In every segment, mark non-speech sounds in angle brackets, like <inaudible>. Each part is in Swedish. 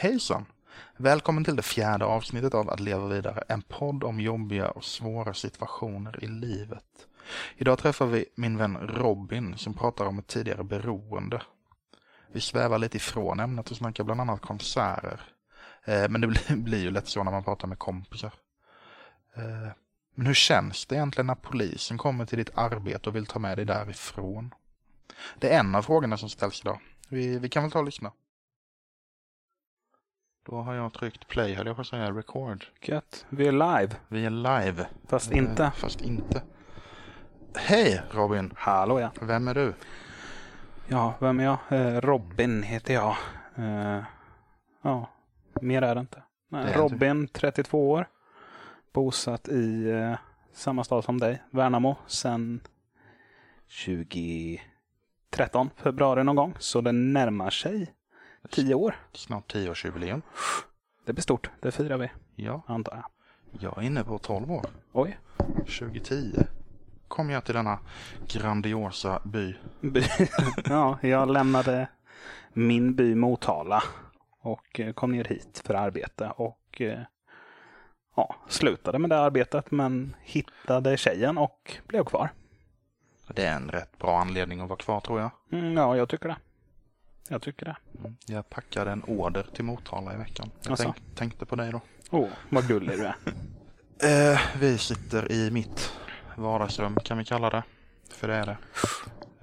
Hejsan! Välkommen till det fjärde avsnittet av Att leva vidare, en podd om jobbiga och svåra situationer i livet. Idag träffar vi min vän Robin som pratar om ett tidigare beroende. Vi svävar lite ifrån ämnet och snackar bland annat konserter. Eh, men det <laughs> blir, ju lätt så när man pratar med kompisar. Eh, men hur känns det egentligen när polisen kommer till ditt arbete och vill ta med dig därifrån? Det är en av frågorna som ställs idag. Vi, vi kan väl ta och lyssna. Då har jag tryckt play, höll jag på att säga, record. Gött. Vi är live. Vi är live. Fast Eh, inte. Fast inte. Hej Robin! Hallå ja. Vem är du? Ja, vem är jag? Eh, Robin heter jag. Eh, ja, mer är det inte. Nej, Det Robin, 32 år. Bosatt i eh, samma stad som dig, Värnamo, sedan 2013, februari någon gång. Så det närmar sig 10 år. Snart 10-årsjubileum. Det blir stort. Det firar vi, Ja, antar jag. jag är inne på 12 år. Oj. 2010 kom jag till denna grandiosa by. By. <laughs> ja, jag lämnade min by Motala och eh, kom ner hit för arbete och eh, ja, slutade med det arbetet men hittade tjejen och blev kvar. Det är en rätt bra anledning att vara kvar tror jag. Mm, ja, jag tycker det. Jag tycker det. Mm. Jag packade en order till Motala i veckan. Jag Asså? tänk, tänkte på dig då. Åh, oh, vad gullig du är. <laughs> Eh, vi sitter i mitt vardagsrum kan vi kalla det. För det är det.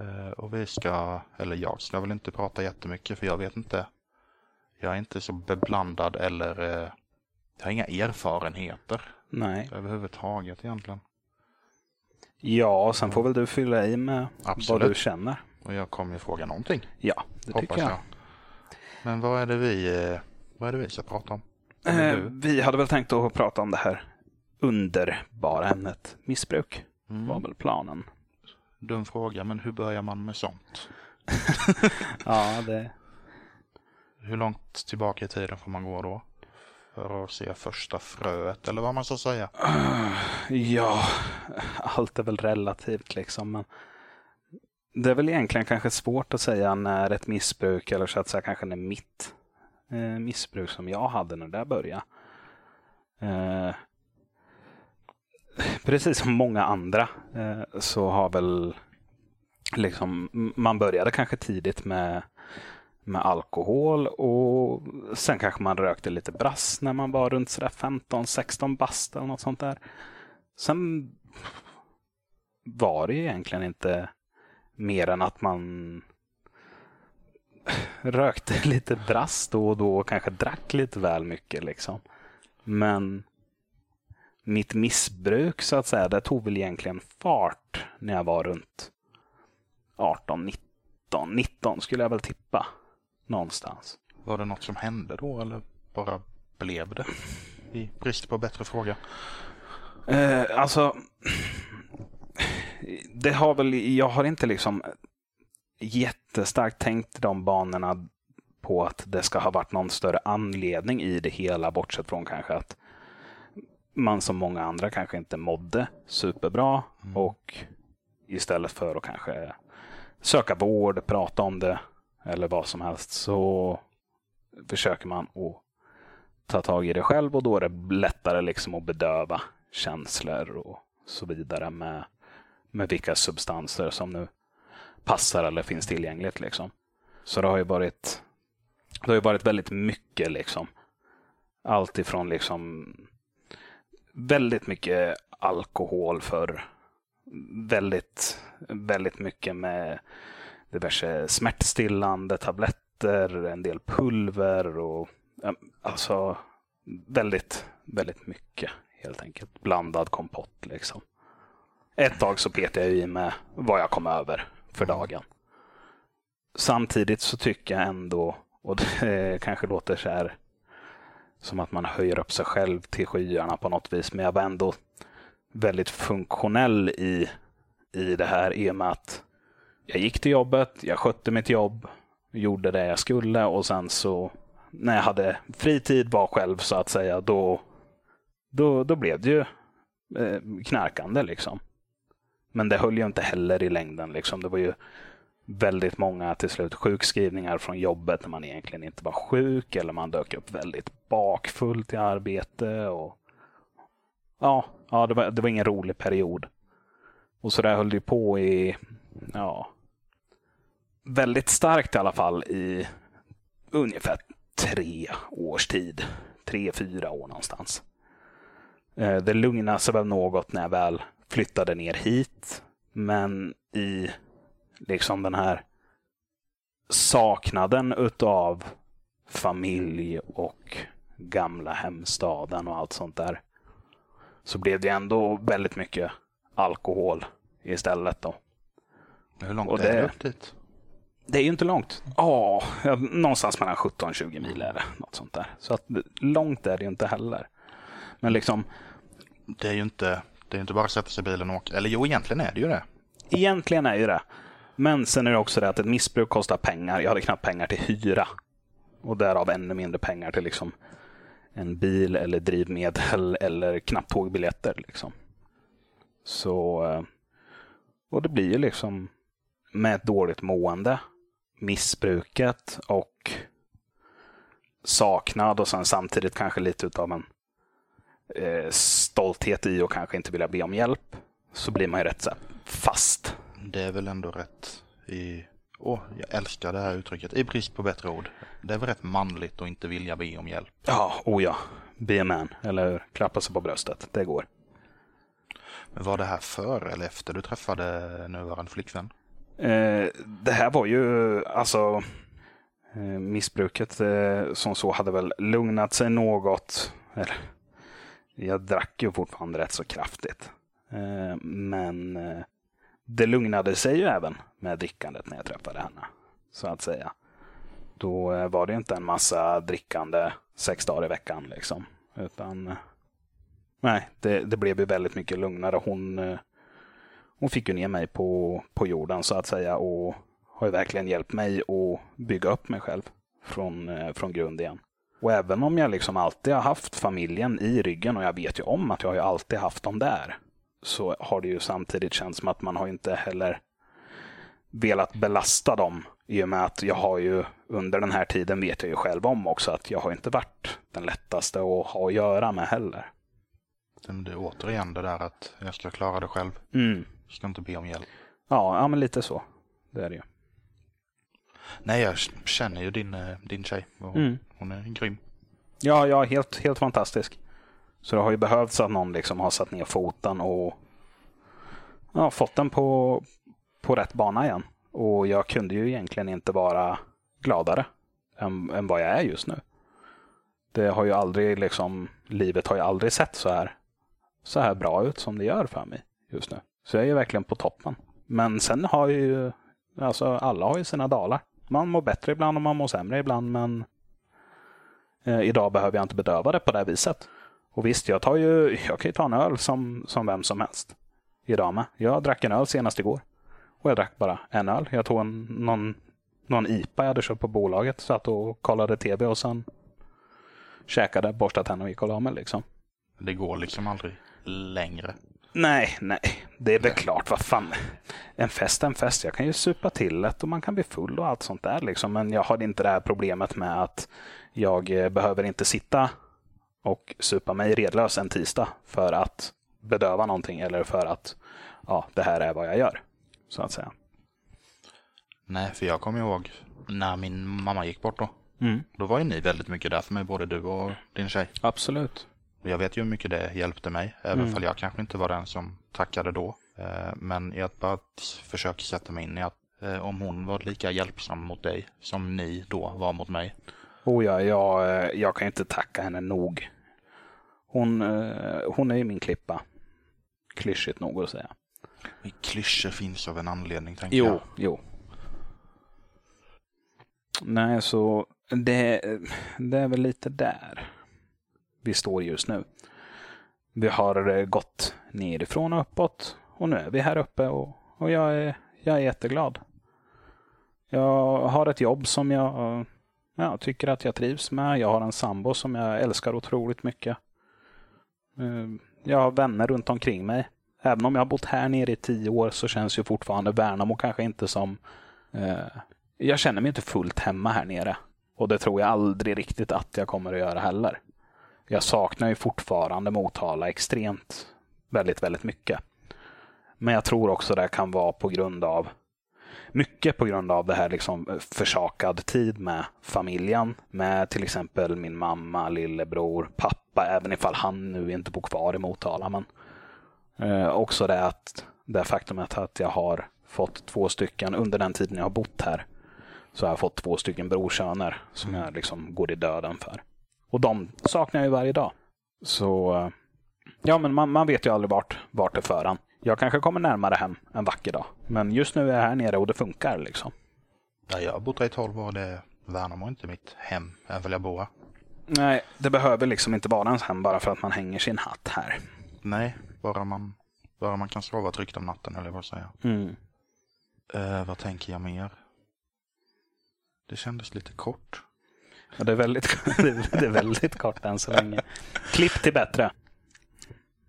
Eh, och vi ska, eller jag ska väl inte prata jättemycket för jag vet inte. Jag är inte så beblandad eller eh, jag har inga erfarenheter Nej. överhuvudtaget egentligen. Ja, sen får väl du fylla i med Absolut. vad du känner. Och jag kommer ju fråga någonting. Ja, det hoppas tycker jag. jag. Men vad är det vi, eh, vad är det vi ska prata om? Eh, vi hade väl tänkt att prata om det här underbara ämnet missbruk. Mm. var väl planen. Dum fråga, men hur börjar man med sånt? <laughs> Ja, det, Hur långt tillbaka i tiden får man gå då? För att se första fröet eller vad man ska säga. Ja, allt är väl relativt liksom. Men det är väl egentligen kanske svårt att säga när ett missbruk, eller så att säga kanske när mitt eh, missbruk som jag hade när det började. Eh, precis som många andra eh, så har väl liksom, man började kanske tidigt med med alkohol och sen kanske man rökte lite brass när man var runt 15-16 bast eller något sånt där. Sen var det ju egentligen inte mer än att man <laughs> rökte <laughs> lite brass då och då och kanske drack lite väl mycket liksom. Men mitt missbruk så att säga, det tog väl egentligen fart när jag var runt 18, 19, 19 skulle jag väl tippa. Någonstans. Var det något som hände då eller bara blev det? I brist på bättre fråga. Eh, alltså, det har väl, jag har inte liksom jättestarkt tänkt de banorna på att det ska ha varit någon större anledning i det hela, bortsett från kanske att man som många andra kanske inte mådde superbra och istället för att kanske söka vård, prata om det eller vad som helst så försöker man att ta tag i det själv och då är det lättare liksom att bedöva känslor och så vidare med, med vilka substanser som nu passar eller finns tillgängligt. Liksom. Så det har ju varit det har ju varit väldigt mycket liksom. Allt ifrån liksom väldigt mycket alkohol för väldigt, väldigt mycket med diverse smärtstillande tabletter, en del pulver och alltså väldigt, väldigt mycket helt enkelt. Blandad kompott liksom. Ett tag så petade jag i med vad jag kom över för dagen. Samtidigt så tycker jag ändå, och det <laughs> kanske låter så här som att man höjer upp sig själv till skyarna på något vis, men jag var ändå väldigt funktionell i, i det här i och med att jag gick till jobbet, jag skötte mitt jobb, gjorde det jag skulle och sen så när jag hade fritid, var själv så att säga, då, då, då blev det ju eh, knarkande liksom. Men det höll ju inte heller i längden. Liksom. Det var ju väldigt många till slut sjukskrivningar från jobbet när man egentligen inte var sjuk eller man dök upp väldigt bakfull till arbete. Och, ja, ja det, var, det var ingen rolig period. Och så där höll det på i, ja, väldigt starkt i alla fall i ungefär tre års tid. Tre, fyra år någonstans. Eh, det lugnade sig väl något när jag väl flyttade ner hit. Men i liksom den här saknaden utav familj och gamla hemstaden och allt sånt där. Så blev det ändå väldigt mycket alkohol istället. Då. Hur långt Och är det upp dit? Det är ju inte långt. Ja, ja, någonstans mellan 17-20 mil är det. Något sånt där. Så att långt är det ju inte heller. Men liksom, Det är ju inte, det är inte bara att sätta sig i bilen och åka. Eller jo, egentligen är det ju det. egentligen är ju det. Men sen är det också det att ett missbruk kostar pengar. Jag hade knappt pengar till hyra. Och därav ännu mindre pengar till liksom en bil eller drivmedel <laughs> eller knappt tågbiljetter. Liksom. Så, eh, och det blir ju liksom med ett dåligt mående, missbruket och saknad och sen samtidigt kanske lite utav en eh, stolthet i och kanske inte vilja be om hjälp. Så blir man ju rätt så fast. Det är väl ändå rätt i... Åh, jag älskar det här uttrycket. I brist på bättre ord. Det är väl rätt manligt att inte vilja be om hjälp. Ja, oh ja. Be a man, eller hur? Klappa sig på bröstet. Det går. Men var det här före eller efter du träffade nuvarande flickvän? Eh, det här var ju, alltså, eh, missbruket eh, som så hade väl lugnat sig något. Eller, jag drack ju fortfarande rätt så kraftigt. Eh, men eh, det lugnade sig ju även med drickandet när jag träffade henne. Så att säga. Då eh, var det inte en massa drickande sex dagar i veckan. Liksom. Utan nej, det, det blev ju väldigt mycket lugnare. Hon hon fick ju ner mig på, på jorden så att säga och har ju verkligen hjälpt mig att bygga upp mig själv från, från grund igen. Och även om jag liksom alltid har haft familjen i ryggen och jag vet ju om att jag har ju alltid haft dem där. Så har det ju samtidigt känts som att man har inte heller velat belasta dem i och med att jag har ju under den här tiden vet jag ju själv om också att jag har inte varit den lättaste att ha att göra med heller. Det är återigen det där att jag ska klara det själv. Mm. Jag ska inte be om hjälp. Ja, ja, men lite så. Det är det ju. Nej, jag känner ju din, eh, din tjej. Hon, Mm. hon är grym. Ja, ja helt, helt fantastisk. Så det har ju behövts att någon liksom har satt ner foten och ja, fått den på, på rätt bana igen. Och jag kunde ju egentligen inte vara gladare än, än vad jag är just nu. Det har ju aldrig liksom, livet har ju aldrig sett så här, så här bra ut som det gör för mig just nu. Så jag är ju verkligen på toppen. Men sen har ju, alltså alla har ju sina dalar. Man mår bättre ibland och man mår sämre ibland, men Eh, idag behöver jag inte bedöva det på det här viset. Och visst, jag, tar ju, jag kan ju ta en öl som, som vem som helst. Idag med. Jag drack en öl senast igår. Och jag drack bara en öl. Jag tog en, någon, någon IPA jag hade köpt på bolaget. Satt och kollade TV och sen käkade, borstade tänderna och gick och la mig liksom. Det går liksom aldrig längre. Nej, nej. Det är väl klart. Vad fan. En fest är en fest. Jag kan ju supa till det och man kan bli full och allt sånt där. Liksom. Men jag har inte det här problemet med att jag eh, behöver inte sitta och supa mig redlös en tisdag för att bedöva någonting eller för att ja, det här är vad jag gör. Så att säga. Nej, för jag kommer ihåg när min mamma gick bort då. Mm. Då var ju ni väldigt mycket där för mig, både du och din tjej. Absolut. Jag vet ju hur mycket det hjälpte mig, även Mm. fall jag kanske inte var den som tackade då. Eh, Men jag bara försöker sätta mig in i att eh, om hon var lika hjälpsam mot dig som ni då var mot mig. Oh ja, jag, eh, jag kan inte tacka henne nog. Hon, hon är ju min klippa. Klyschigt nog att säga. Men Klyschor finns av en anledning, tänker Jo, jag. jo. Nej, så det, det är väl lite där vi står just nu. Vi har eh, gått nerifrån och uppåt och nu är vi här uppe och, och jag, är, jag är jätteglad. Jag har ett jobb som jag eh, ja, tycker att jag trivs med. Jag har en sambo som jag älskar otroligt mycket. Eh, jag har vänner runt omkring mig. Även om jag har bott här nere i tio år så känns ju fortfarande Värnamo kanske inte som Eh, jag känner mig inte fullt hemma här nere. Och det tror jag aldrig riktigt att jag kommer att göra heller. Jag saknar ju fortfarande Motala extremt väldigt, väldigt mycket. Men jag tror också det kan vara på grund av mycket på grund av det här liksom försakad tid med familjen. Med till exempel min mamma, lillebror, pappa, även ifall han nu inte bor kvar i Motala. Men eh, också det att det faktumet att jag har fått två stycken under den tiden jag har bott här. Så har jag fått två stycken brorsöner som jag liksom går i döden för. Och de saknar jag ju varje dag. Så eh, ja, men man, man vet ju aldrig vart, vart det för en. Jag kanske kommer närmare hem en vacker dag. Men just nu är jag här nere och det funkar liksom. Ja, jag har bott här i 12 år. Det Värnamo är inte mitt hem, även om jag bor här. Nej, det behöver liksom inte vara ens hem bara för att man hänger sin hatt här. Nej, bara man, bara man kan sova tryggt om natten, eller vad säga. Mm. Uh, vad tänker jag mer? Det kändes lite kort. Ja, det, är väldigt, <laughs> det är väldigt kort än så länge. Klipp till bättre.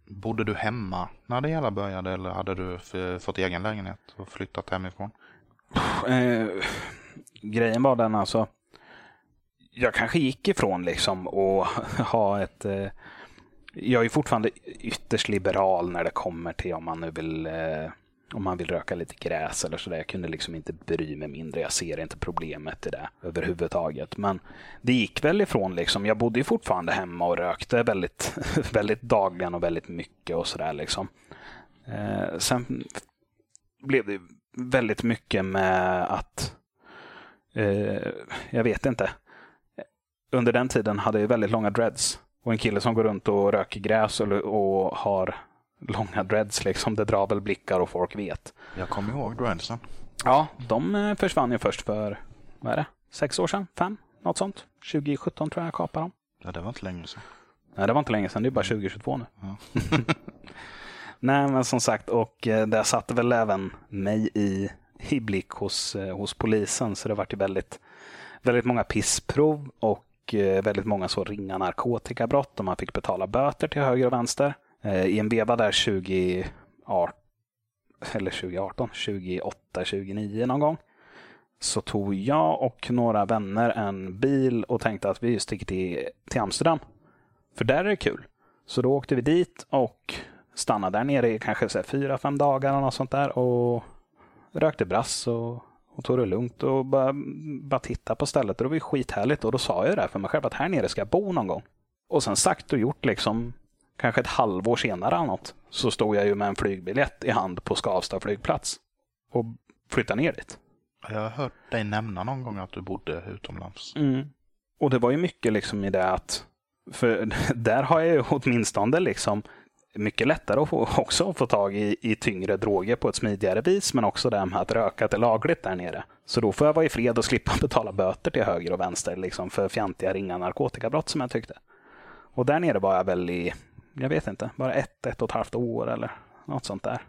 Bodde du hemma när det hela började eller hade du fått egen lägenhet och flyttat hemifrån? Eh, grejen var den alltså. Jag kanske gick ifrån liksom och <laughs> ha ett... Eh, jag är fortfarande ytterst liberal när det kommer till om man nu vill eh, om man vill röka lite gräs eller sådär. Jag kunde liksom inte bry mig mindre. Jag ser inte problemet i det överhuvudtaget. Men det gick väl ifrån liksom. Jag bodde ju fortfarande hemma och rökte väldigt, <laughs> väldigt dagligen och väldigt mycket och sådär liksom. Eh, sen blev det väldigt mycket med att eh, jag vet inte. Under den tiden hade jag väldigt långa dreads. Och en kille som går runt och röker gräs och, och har långa dreads liksom. Det drar väl blickar och folk vet. Jag kommer ihåg dreadsen. Ja, de eh, försvann ju först för, vad är det, sex år sedan? Fem? Något sånt. 2017 tror jag jag kapade dem. Ja, det var inte länge sedan. Nej, det var inte länge sedan. Det är bara 2022 nu. Ja. <laughs> Nej, men som sagt, och eh, det satte väl även mig i, i blick hos, eh, hos polisen. Så det var ju väldigt, väldigt många pissprov och väldigt många så ringa narkotikabrott och man fick betala böter till höger och vänster. Eh, I en veva där 2018, eller 2018, 2008, 2009 någon gång så tog jag och några vänner en bil och tänkte att vi sticker till, till Amsterdam. För där är det kul. Så då åkte vi dit och stannade där nere i kanske så fyra, fem dagar och något sånt där och rökte brass och, och tog det lugnt och bara, bara titta på stället. Och det var ju skithärligt och då sa jag det för mig själv att här nere ska jag bo någon gång. Och sen sagt och gjort liksom kanske ett halvår senare eller något, så stod jag ju med en flygbiljett i hand på Skavsta flygplats och flyttade ner dit. Jag har hört dig nämna någon gång att du bodde utomlands. Mm. Och det var ju mycket liksom i det att, för <laughs> där har jag ju åtminstone liksom mycket lättare att få, också få tag i, i tyngre droger på ett smidigare vis, men också det med att röka är lagligt där nere. Så då får jag vara i fred och slippa <laughs> betala böter till höger och vänster liksom för fjantiga ringa narkotikabrott som jag tyckte. Och där nere var jag väl i jag vet inte, bara ett, ett och ett halvt år eller något sånt där.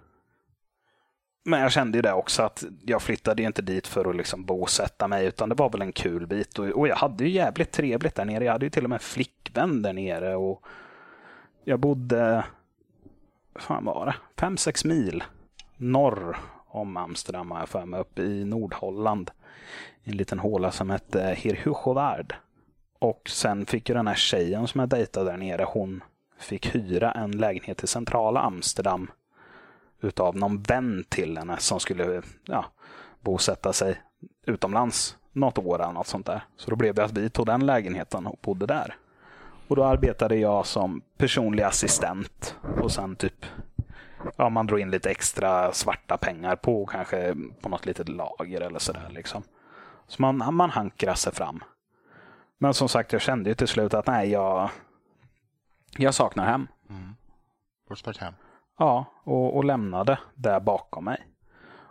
Men jag kände ju det också att jag flyttade ju inte dit för att liksom bosätta mig utan det var väl en kul bit. Och, och jag hade ju jävligt trevligt där nere. Jag hade ju till och med flickvän där nere. och Jag bodde, fan var det, fem, sex mil norr om Amsterdam har jag för mig, uppe i Nordholland. I en liten håla som hette Hirhuchovard. Och sen fick ju den här tjejen som jag dejtade där nere, hon fick hyra en lägenhet i centrala Amsterdam utav någon vän till henne som skulle ja, bosätta sig utomlands något år eller något sånt där. Så då blev det att vi tog den lägenheten och bodde där. Och då arbetade jag som personlig assistent och sen typ ja, man drog in lite extra svarta pengar på kanske på något litet lager eller sådär. Liksom. Så man, man hankrade sig fram. Men som sagt, jag kände ju till slut att nej, jag, jag saknar hem. Mm. Och hem? Ja, och, och lämnade det bakom mig.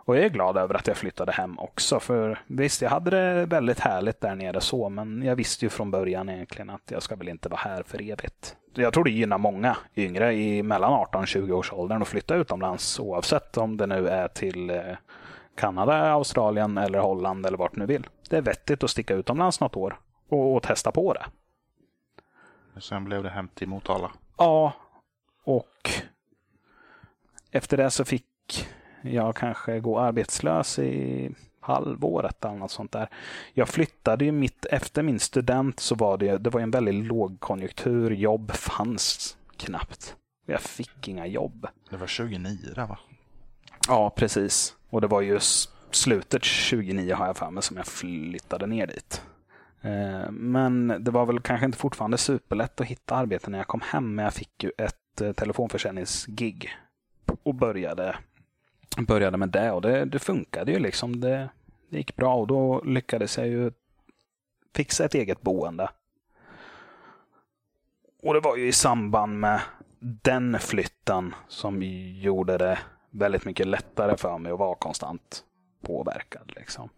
Och jag är glad över att jag flyttade hem också. För visst, jag hade det väldigt härligt där nere så, men jag visste ju från början egentligen att jag ska väl inte vara här för evigt. Jag tror det gynnar många yngre i mellan 18 och 20 års åldern att flytta utomlands oavsett om det nu är till eh, Kanada, Australien eller Holland eller vart nu vill. Det är vettigt att sticka utomlands något år och, och testa på det. Sen blev det hem till Motala. Ja, och efter det så fick jag kanske gå arbetslös i halvåret eller något sånt där. Jag flyttade ju mitt efter min student så var det, det var en väldigt lågkonjunktur. Jobb fanns knappt. Jag fick inga jobb. Det var 29 där va? Ja, precis. Och det var ju slutet 29 har jag för mig som jag flyttade ner dit. Eh, men det var väl kanske inte fortfarande superlätt att hitta arbete när jag kom hem. Men jag fick ju ett eh, telefonförsäljningsgig och började, började med det. Och det, det funkade ju liksom. Det, det gick bra och då lyckades jag ju fixa ett eget boende. Och det var ju i samband med den flytten som gjorde det väldigt mycket lättare för mig att vara konstant påverkad. Liksom.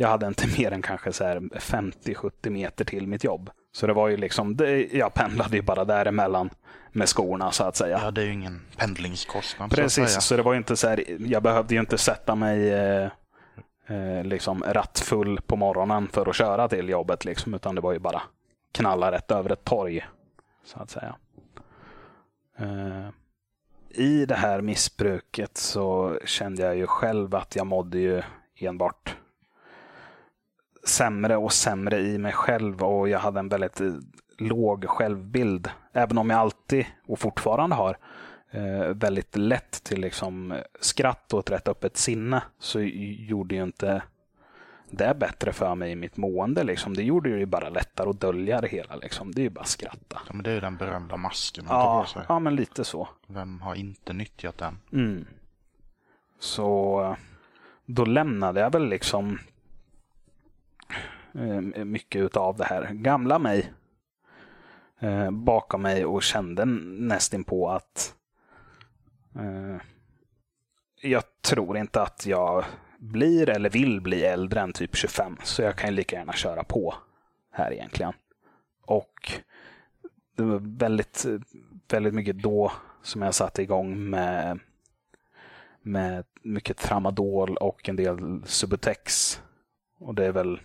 Jag hade inte <laughs> mer än kanske 50-70 meter till mitt jobb. Så det var ju liksom, det, jag pendlade ju bara däremellan med skorna så att säga. Ja, det är ju ingen pendlingskostnad. Precis, så, så det var inte så här, jag behövde ju inte sätta mig eh, eh, liksom rattfull på morgonen för att köra till jobbet. Liksom, utan det var ju bara knalla rätt över ett torg. Så att säga. Eh, I det här missbruket så kände jag ju själv att jag mådde ju enbart sämre och sämre i mig själv och jag hade en väldigt eh, låg självbild. Även om jag alltid och fortfarande har eh, väldigt lätt till liksom skratt och ett rätt öppet sinne så gjorde ju inte det bättre för mig i mitt mående. Liksom. Det gjorde ju bara lättare att dölja det hela. Liksom. Det är ju bara att skratta. Ja, men det är ju den berömda masken man ja, tar på sig. Ja, men lite så. Vem har inte nyttjat den? Mm. Så då lämnade jag väl liksom eh, Eh, mycket utav det här gamla mig eh, bakom mig och kände nästan på att eh, jag tror inte att jag blir eller vill bli äldre än typ 25. Så jag kan lika gärna köra på här egentligen. Och det var väldigt, väldigt mycket då som jag satte igång med, med mycket tramadol och en del Subutex. Och det är väl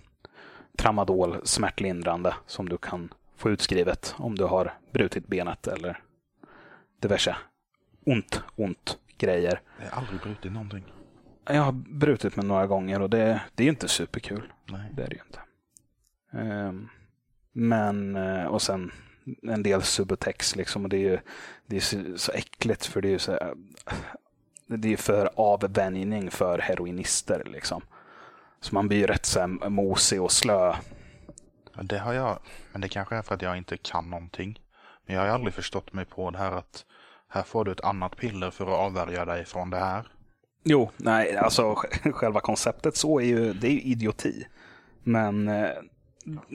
tramadol smärtlindrande som du kan få utskrivet om du har brutit benet eller diverse ont, ont grejer. Jag har aldrig brutit någonting. Jag har brutit mig några gånger och det, det är inte superkul. Nej. Det är det ju inte. Um, men, eh, och sen en del Subutex liksom. Och det är ju det är så, äckligt för det är ju så det är för avvänjning för heroinister liksom. Så man blir rätt så mosig och slö. Det har jag, men det kanske är för att jag inte kan någonting. Men jag har aldrig förstått mig på det här att här får du ett annat piller för att avvärja dig från det här. Jo, nej, alltså själva konceptet så är ju, det är ju idioti. Men eh,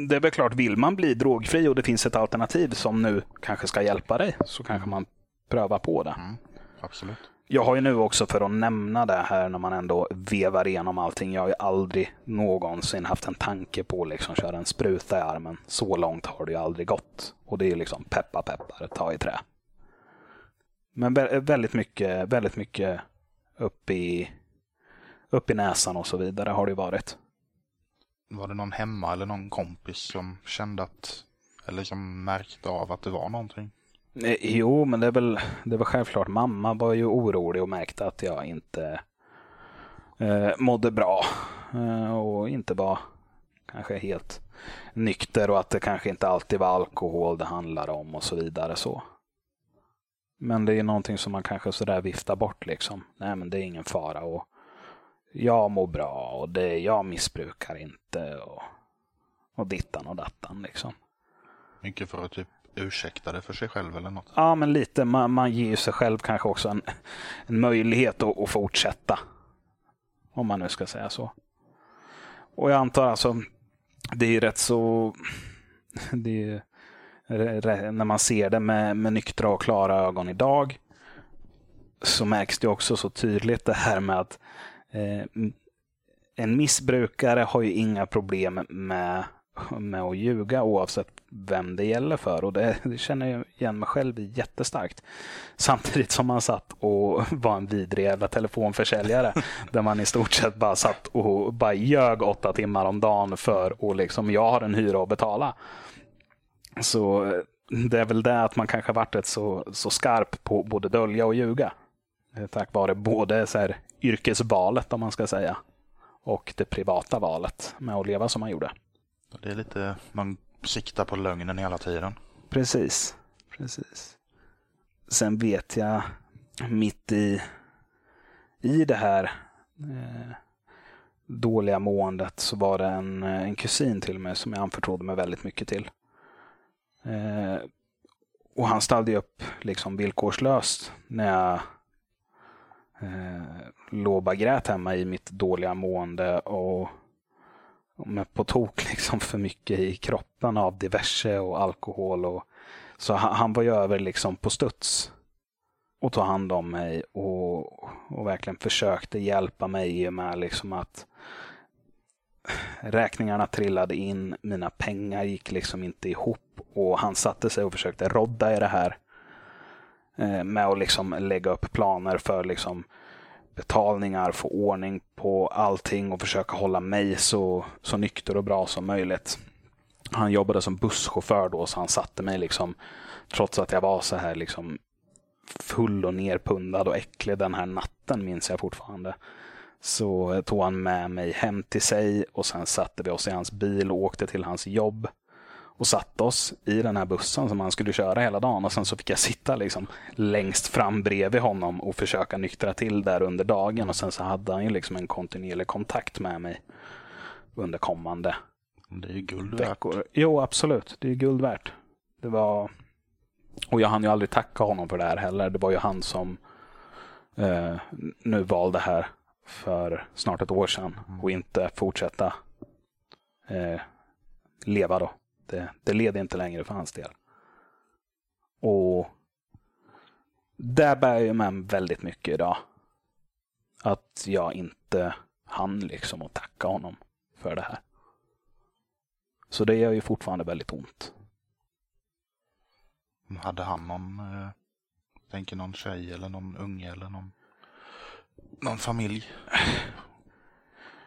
det är väl klart, vill man bli drogfri och det finns ett alternativ som nu kanske ska hjälpa dig så kanske man prövar på det. Mm, absolut. Jag har ju nu också för att nämna det här när man ändå vevar igenom allting. Jag har ju aldrig någonsin haft en tanke på att liksom köra en spruta i armen. Så långt har det ju aldrig gått. Och det är ju liksom peppa peppar, ta i trä. Men väldigt mycket, väldigt mycket upp i, upp i näsan och så vidare har det varit. Var det någon hemma eller någon kompis som kände att, eller som märkte av att det var någonting? Eh, jo, men det är väl, det var självklart. Mamma var ju orolig och märkte att jag inte eh, mådde bra eh, och inte var kanske helt nykter och att det kanske inte alltid var alkohol det handlade om och så vidare. så. Men det är någonting som man kanske sådär viftar bort liksom. Nej men det är ingen fara och jag mår bra och det, jag missbrukar inte och, och dittan och dattan liksom. Mycket för att typ ursäktade för sig själv eller något? Ja men lite. Man, man ger sig själv kanske också en, en möjlighet att, att fortsätta. Om man nu ska säga så. Och jag antar alltså, det är rätt så... Det är, när man ser det med, med nyktra och klara ögon idag så märks det också så tydligt det här med att eh, en missbrukare har ju inga problem med, med att ljuga oavsett vem det gäller för. Och det, det känner jag igen mig själv i jättestarkt. Samtidigt som man satt och <laughs> var en vidrig jävla telefonförsäljare. <laughs> där man i stort sett bara satt och bara ljög åtta timmar om dagen för och liksom jag har en hyra att betala. Så eh, det är väl det att man kanske varit rätt så, så skarp på både dölja och ljuga. Tack vare både så här, yrkesvalet om man ska säga. och det privata valet med att leva som han gjorde. Det är lite, man siktar på lögnen hela tiden. Precis. Precis. Sen vet jag mitt i, i det här eh, dåliga måendet så var det en, eh, en kusin till mig som jag anförtrodde mig väldigt mycket till. Eh, och han ställde upp liksom villkorslöst när jag eh, låg grät hemma i mitt dåliga mående och, och med på tok <laughs> liksom för mycket i kroppen av diverse och alkohol. Och, så han, han var ju över liksom på studs och tog hand om mig och, och verkligen försökte hjälpa mig i och med liksom att räkningarna trillade in, mina pengar gick liksom inte ihop och han satte sig och försökte rodda i det här eh, med att liksom lägga upp planer för liksom betalningar, få ordning på allting och försöka hålla mig så, så nykter och bra som möjligt. Han jobbade som busschaufför då så han satte mig liksom, trots att jag var så här liksom full och nerpundad och äcklig den här natten minns jag fortfarande så tog han med mig hem till sig och sen satte vi oss i hans bil och åkte till hans jobb och satte oss i den här bussen som han skulle köra hela dagen och sen så fick jag sitta liksom längst fram bredvid honom och försöka nyktra till där under dagen och sen så hade han ju liksom en kontinuerlig kontakt med mig under kommande Det är ju guld veckor. värt. Jo, absolut. Det är guld värt. Det var... Och jag hann ju aldrig tacka honom för det här heller. Det var ju han som eh, nu valde här för snart ett år sedan och inte fortsätta eh, leva då. Det, det leder inte längre för hans del. Och där bär jag med mig väldigt mycket idag. Att jag inte hann liksom att tacka honom för det här. Så det gör ju fortfarande väldigt ont. Hade han någon, eh, tänker någon tjej eller någon unge eller någon, någon familj?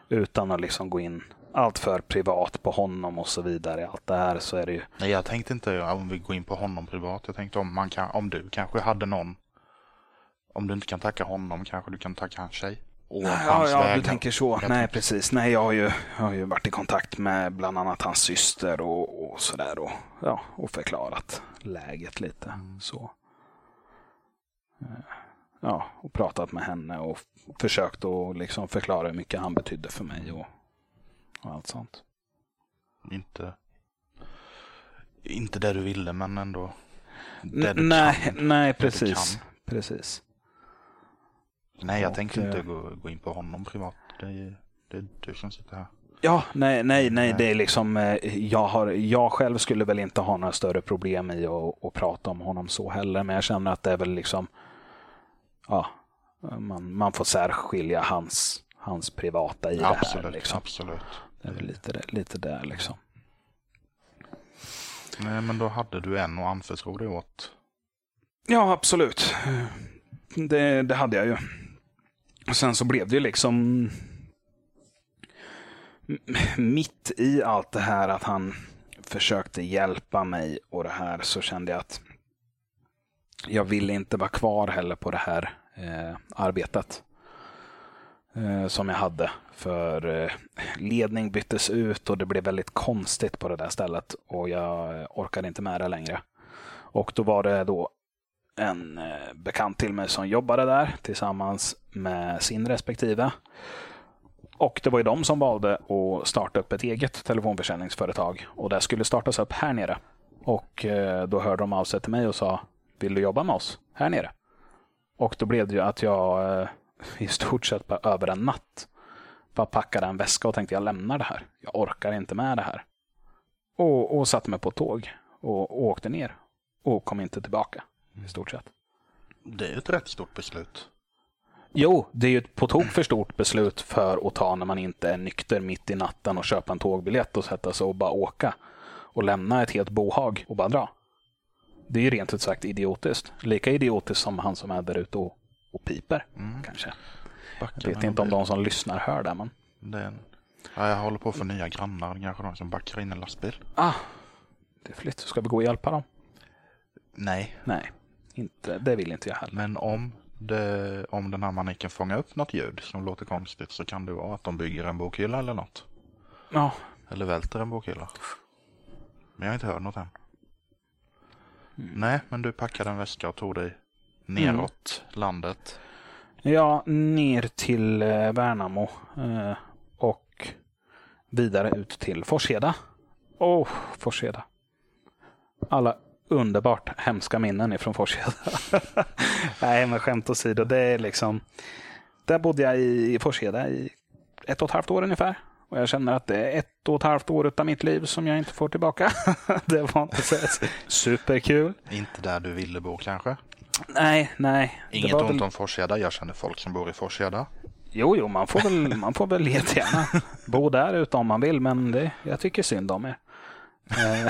Utan att liksom gå in allt för privat på honom och så vidare. Allt det här så är det ju. Nej, jag tänkte inte om vi går in på honom privat. Jag tänkte om, man kan, om du kanske hade någon. Om du inte kan tacka honom kanske du kan tacka hans tjej. Och Ja, hans ja, du tänker så. Jag Nej, tänker- precis. Nej, jag har, ju, jag har ju varit i kontakt med bland annat hans syster och, och sådär. Och, ja, och förklarat läget lite. Mm. Så. Eh, Ja, och pratat med henne och försökt att liksom förklara hur mycket han betydde för mig och, och allt sånt. Inte, inte det du ville men ändå. Det du nej, kan. nej, Det precis. kan. Precis. Nej, jag Och, tänker inte eh, gå, gå in på honom privat. Det det du som sitter här. Ja, nej, nej, nej, det är liksom, eh, jag, har, jag själv skulle väl inte ha några större problem i att, att prata om honom så heller, men jag känner att det är väl liksom, ja, man, man får särskilja hans, hans privata i det absolut, här. Liksom. absolut. Det är väl lite, lite där liksom. Nej, men då hade du en och anförtro dig åt. Ja, absolut. Det, det hade jag ju. Och sen så blev det ju liksom mitt i allt det här att han försökte hjälpa mig och det här så kände jag att jag ville inte vara kvar heller på det här eh, arbetet Eh, som jag hade. För eh, ledning byttes ut och det blev väldigt konstigt på det där stället och jag eh, orkade inte med det längre. Och då var det då en bekant till mig som jobbade där tillsammans med sin respektive. Och det var ju de som valde att starta upp ett eget telefonförsäljningsföretag. Och det skulle startas upp här nere. Och då hörde de av sig till mig och sa, vill du jobba med oss här nere? Och då blev det ju att jag i stort sett bara över en natt bara packade en väska och tänkte jag lämnar det här. Jag orkar inte med det här. Och, och satte mig på tåg och, och åkte ner. Och kom inte tillbaka i stort sett. Det är ett rätt stort beslut. Jo, det är ju ett på tok för stort beslut för att ta när man inte är nykter mitt i natten och köpa en tågbiljett och sätta sig och bara åka. Och lämna ett helt bohag och bara dra. Det är ju rent ut sagt idiotiskt. Lika idiotiskt som han som är där ute och, och piper, Mm. kanske. Backa Jag vet inte om de som lyssnar hör det, men... Det är en... ja, jag håller på att få nya grannar. Kanske de som backar in en lastbil. Ah, det är flytt. Ska vi gå och hjälpa dem? Nej, Nej, inte, det vill inte jag heller. men om det, om den här manicken fångar upp något ljud som låter konstigt så kan det vara att de bygger en bokhylla eller något. Ja, Eller välter en bokhylla. Men jag har inte hört något än. Nej, men du packade en väska och tog dig neråt landet. ja ner till eh, Värnamo eh, och vidare ut till Forsheda. Åh, Forsheda. Alla underbart hemska minnen ifrån Forsheda. <laughs> Nej, men skämt åsido. Det är liksom... Där bodde jag i Forsheda i ett och ett halvt år ungefär. Och jag känner att det är ett och ett halvt år av mitt liv som jag inte får tillbaka. <laughs> det var inte så <laughs> superkul. Inte där du ville bo kanske? Nej, nej. Inget ont väl- om Forsheda. Jag känner folk som bor i Forsheda. Jo, jo, man får väl, man får väl jättegärna bo där ute om man vill, men det, jag tycker synd om er. Eh,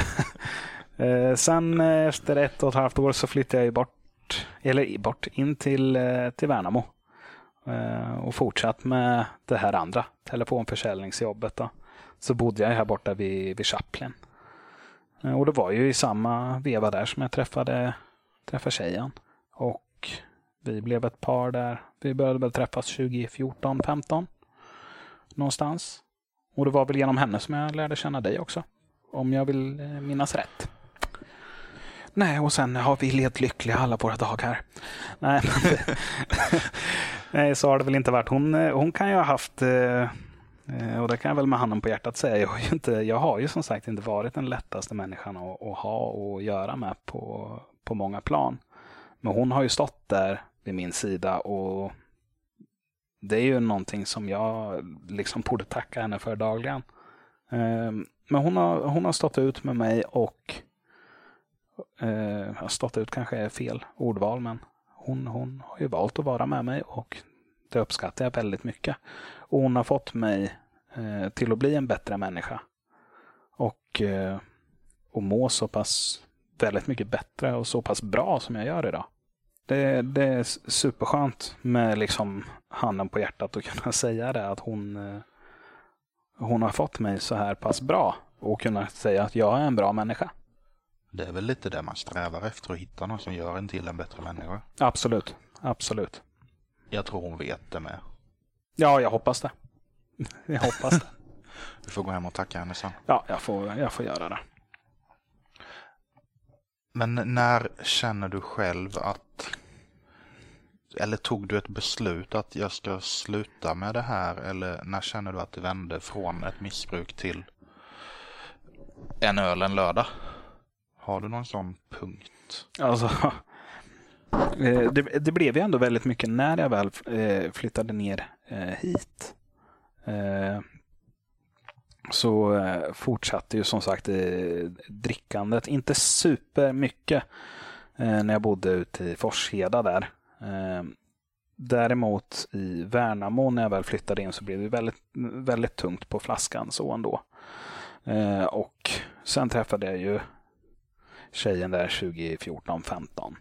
eh, sen efter ett och ett halvt år så flyttade jag bort, eller bort in till, eh, till Värnamo. Och fortsatt med det här andra telefonförsäljningsjobbet. Då. Så bodde jag här borta vid, vid Chaplin. Och det var ju i samma veva där som jag träffade, träffade tjejen. Och vi blev ett par där. Vi började väl träffas 2014, 15 någonstans. Och det var väl genom henne som jag lärde känna dig också. Om jag vill eh, minnas rätt. Nej, och sen har vi levt lyckliga alla våra dagar. Nej, <laughs> <laughs> nej så har det väl inte varit. Hon, eh, hon kan ju ha haft, eh, och det kan jag väl med handen på hjärtat säga, jag har ju, inte, jag har ju som sagt inte varit den lättaste människan att, att ha och göra med på, på många plan. Men hon har ju stått där vid min sida och det är ju någonting som jag liksom borde tacka henne för dagligen. Ehm, men hon har, hon har stått ut med mig och eh, har stått ut kanske är fel ordval, men hon, hon har ju valt att vara med mig och det uppskattar jag väldigt mycket. Och hon har fått mig eh, till att bli en bättre människa. Och, eh, och må så pass väldigt mycket bättre och så pass bra som jag gör idag. Det, det är superskönt med liksom handen på hjärtat att kunna <laughs> säga det. Att hon, eh, hon har fått mig så här pass bra. Och kunna säga att jag är en bra människa. Det är väl lite det man strävar efter, att hitta någon som gör en till en bättre människa. Absolut. Absolut. Jag tror hon vet det med. Ja, jag hoppas det. <laughs> Jag hoppas det. <laughs> Vi får gå hem och tacka henne sen. Ja, jag får, jag får göra det. Men när känner du själv att... Eller tog du ett beslut att jag ska sluta med det här? Eller när känner du att det vände från ett missbruk till en öl en lördag? Har du någon sån punkt? Alltså, <laughs> eh, det, det blev ju ändå väldigt mycket när jag väl eh, flyttade ner eh, hit. Så eh, fortsatte ju som sagt eh, drickandet. Inte supermycket, eh, när jag bodde ute i Forsheda där. Däremot i Värnamo när jag väl flyttade in så blev det väldigt, väldigt tungt på flaskan så ändå. Och sen träffade jag ju tjejen där 2014-15.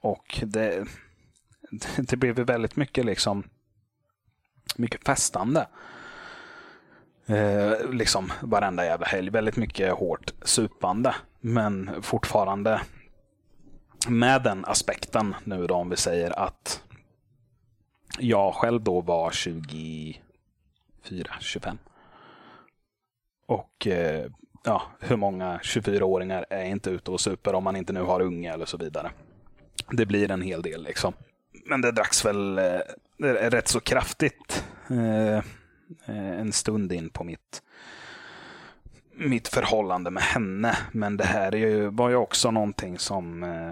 Och det, <laughs> det blev väldigt mycket liksom mycket festande. Eh, liksom varenda jävla helg. Väldigt mycket hårt supande. Men fortfarande med den aspekten nu då om vi säger att jag själv då var 24, 25. Och eh, ja, hur många 24-åringar är inte ute och super om man inte nu har unga eller så vidare. Det blir en hel del liksom. Men det dracks väl eh, rätt så kraftigt eh, Eh, en stund in på mitt mitt förhållande med henne. Men det här är ju, var ju också någonting som eh,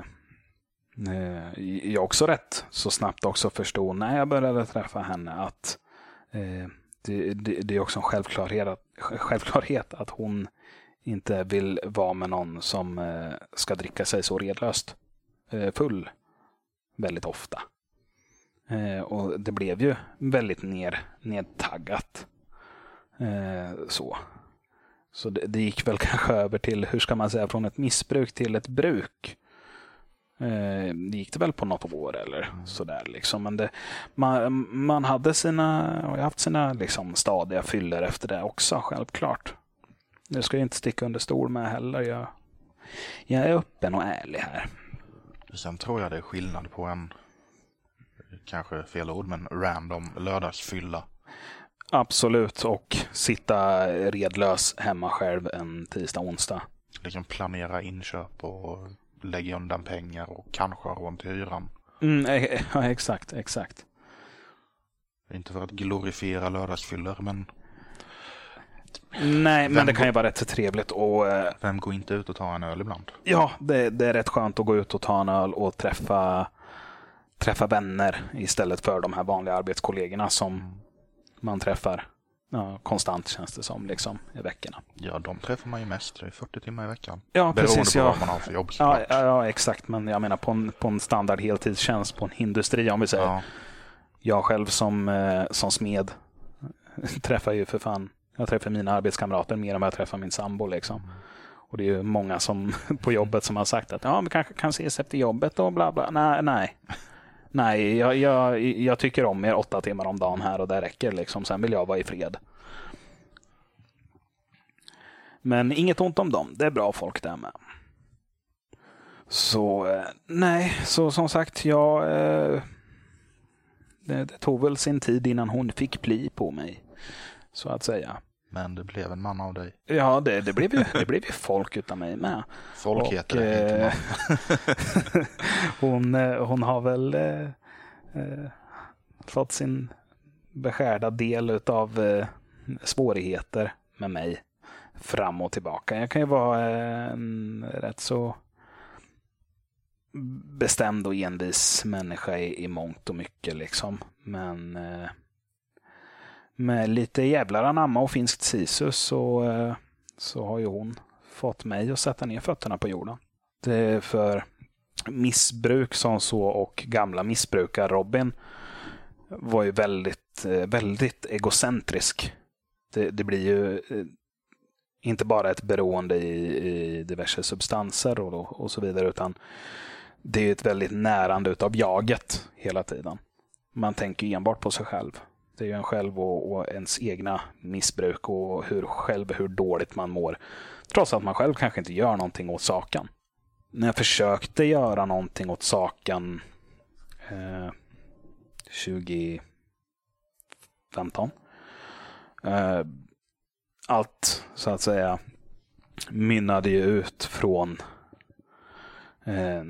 eh, jag också rätt så snabbt också förstod när jag började träffa henne att eh, det, det, det är också en självklarhet att, självklarhet att hon inte vill vara med någon som eh, ska dricka sig så redlöst eh, full väldigt ofta. Eh, och det blev ju väldigt ner, nedtaggat. Eh, så så det, det gick väl <laughs> kanske över till, hur ska man säga, från ett missbruk till ett bruk. Eh, det gick det väl på något år eller sådär. Liksom. Men det, man, man hade sina, och jag haft sina liksom, stadiga fyller efter det också, självklart. Det ska jag inte sticka under stol med heller. Jag, jag är öppen och ärlig här. Sen tror jag det är skillnad på en kanske fel ord, men random lördagsfylla. Absolut, och sitta redlös hemma själv en tisdag, onsdag. Liksom planera inköp och lägga undan pengar och kanske ha råd till hyran. Mm, e- ja, exakt, exakt. Inte för att glorifiera lördagsfyllor, men Nej, Vem men det kan ju vara rätt så trevligt. Och, eh, vem går inte ut och tar en öl ibland? ja, det, det är rätt skönt att gå ut och ta en öl och träffa, träffa vänner istället för de här vanliga arbetskollegorna som man träffar ja, konstant känns det som liksom, i veckorna. Ja, de träffar man ju mest. Det är 40 timmar i veckan. Ja, Beroende precis. på Ja. vad man har för jobb Ja, ja, ja, exakt. Men jag menar på en, på en standard heltidstjänst på en industri, om vi säger. Ja, Jag själv som, eh, som smed <laughs> träffar ju för fan, jag träffar mina arbetskamrater mer än vad jag träffar min sambo. Liksom. Och det är ju många som <laughs> på jobbet som har sagt att ja, vi kanske kan ses efter jobbet och bla bla. Nej, nej. Nej, jag, jag, jag tycker om er åtta timmar om dagen här och det räcker. Liksom. Sen vill jag vara i fred. Men inget ont om dem. Det är bra folk där med. Så eh, nej, så som sagt, jag eh, det, det tog väl sin tid innan hon fick bli på mig. Så att säga men det blev en man av dig. Ja, det, det, blev, ju, det blev ju folk utan mig med. Folk Och, heter det, inte eh, man. <laughs> hon, eh, hon har väl eh, eh, fått sin beskärda del av eh, svårigheter med mig fram och tillbaka. Jag kan ju vara en rätt så bestämd och envis människa i, i mångt och mycket. liksom. Men eh, med lite jävlar anamma och finskt sisu så, eh, så har ju hon fått mig att sätta ner fötterna på jorden. Det är för missbruk som så och gamla missbrukare Robin var ju väldigt, eh, väldigt egocentrisk. Det, det blir ju eh, inte bara ett beroende i, i diverse substanser och, och så vidare utan det är ett väldigt närande utav jaget hela tiden. Man tänker enbart på sig själv. Det är ju en själv och, och ens egna missbruk och hur själv hur dåligt man mår. Trots att man själv kanske inte gör någonting åt saken. När jag försökte göra någonting åt saken eh, 2015. Eh, allt så att säga mynnade ju ut från eh,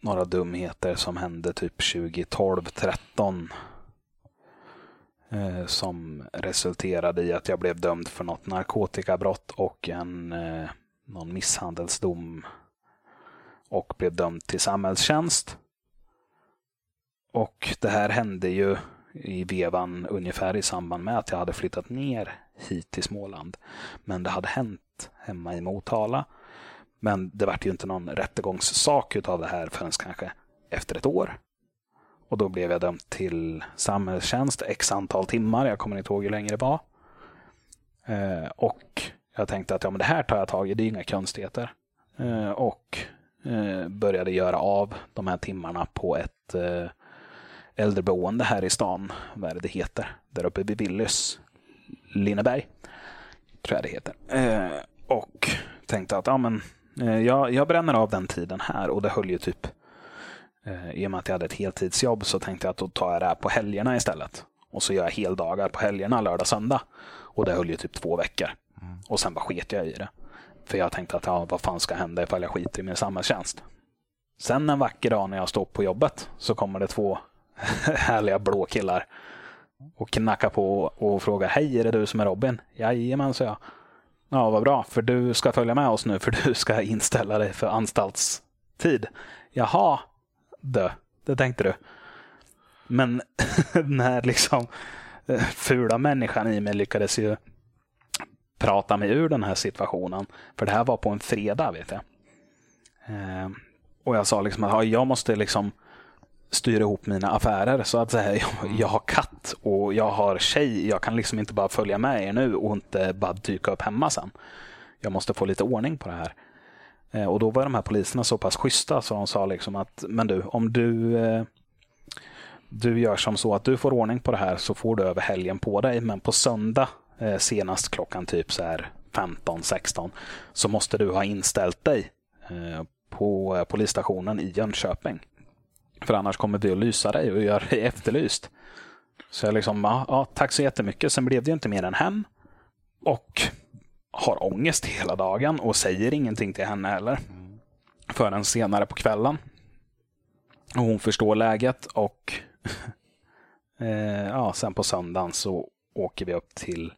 några dumheter som hände typ 2012-13 eh, som resulterade i att jag blev dömd för något narkotikabrott och en eh, någon misshandelsdom och blev dömd till samhällstjänst. Och det här hände ju i vevan ungefär i samband med att jag hade flyttat ner hit till Småland. Men det hade hänt hemma i Motala. Men det vart ju inte någon rättegångssak utav det här förrän kanske efter ett år. Och då blev jag dömd till samhällstjänst x antal timmar. Jag kommer inte ihåg hur länge det var. Eh, och jag tänkte att ja, men det här tar jag tag i, det är inga konstigheter. Eh, och eh, började göra av de här timmarna på ett eh, äldreboende här i stan. Vad är det det heter? Där uppe vid Willys. Linneberg. Tror jag det heter. Eh, och tänkte att ja, men, eh, jag, jag bränner av den tiden här och det höll ju typ eh, i och med att jag hade ett heltidsjobb så tänkte jag att då tar jag det här på helgerna istället. Och så gör jag heldagar på helgerna, lördag, söndag. Och det höll ju typ två veckor. Och sen bara sket jag i det. För jag tänkte att ja, vad fan ska hända ifall jag skiter i min samhällstjänst. Sen en vacker dag när jag står på jobbet så kommer det två <laughs> härliga blå killar och knackar på och frågar Hej, är det du som är Robin? Jajamän, sa jag. Ja, vad bra, för du ska följa med oss nu för du ska inställa dig för anstaltstid. Jaha, dö, det tänkte du. Men <laughs> den här liksom eh, fula människan i mig lyckades ju prata mig ur den här situationen. För det här var på en fredag, vet jag. Eh, och jag sa liksom att jag måste liksom styra ihop mina affärer så att säga. <laughs> Jag, jag har katt och jag har tjej. Jag kan liksom inte bara följa med er nu och inte bara dyka upp hemma sen. Jag måste få lite ordning på det här. Eh, och då var de här poliserna så pass schyssta så de sa liksom att men du, om du eh, du gör som så att du får ordning på det här så får du över helgen på dig. Men på söndag eh, senast klockan typ så här 15-16 så måste du ha inställt dig eh, på eh, polisstationen i Jönköping. För annars kommer vi att lysa dig och göra dig efterlyst. Så jag liksom, ja, ja, tack så jättemycket. Sen blev det ju inte mer än hem. Och har ångest hela dagen och säger ingenting till henne heller. Förrän senare på kvällen. Och hon förstår läget och <laughs> eh, ja, sen på söndagen så åker vi upp till,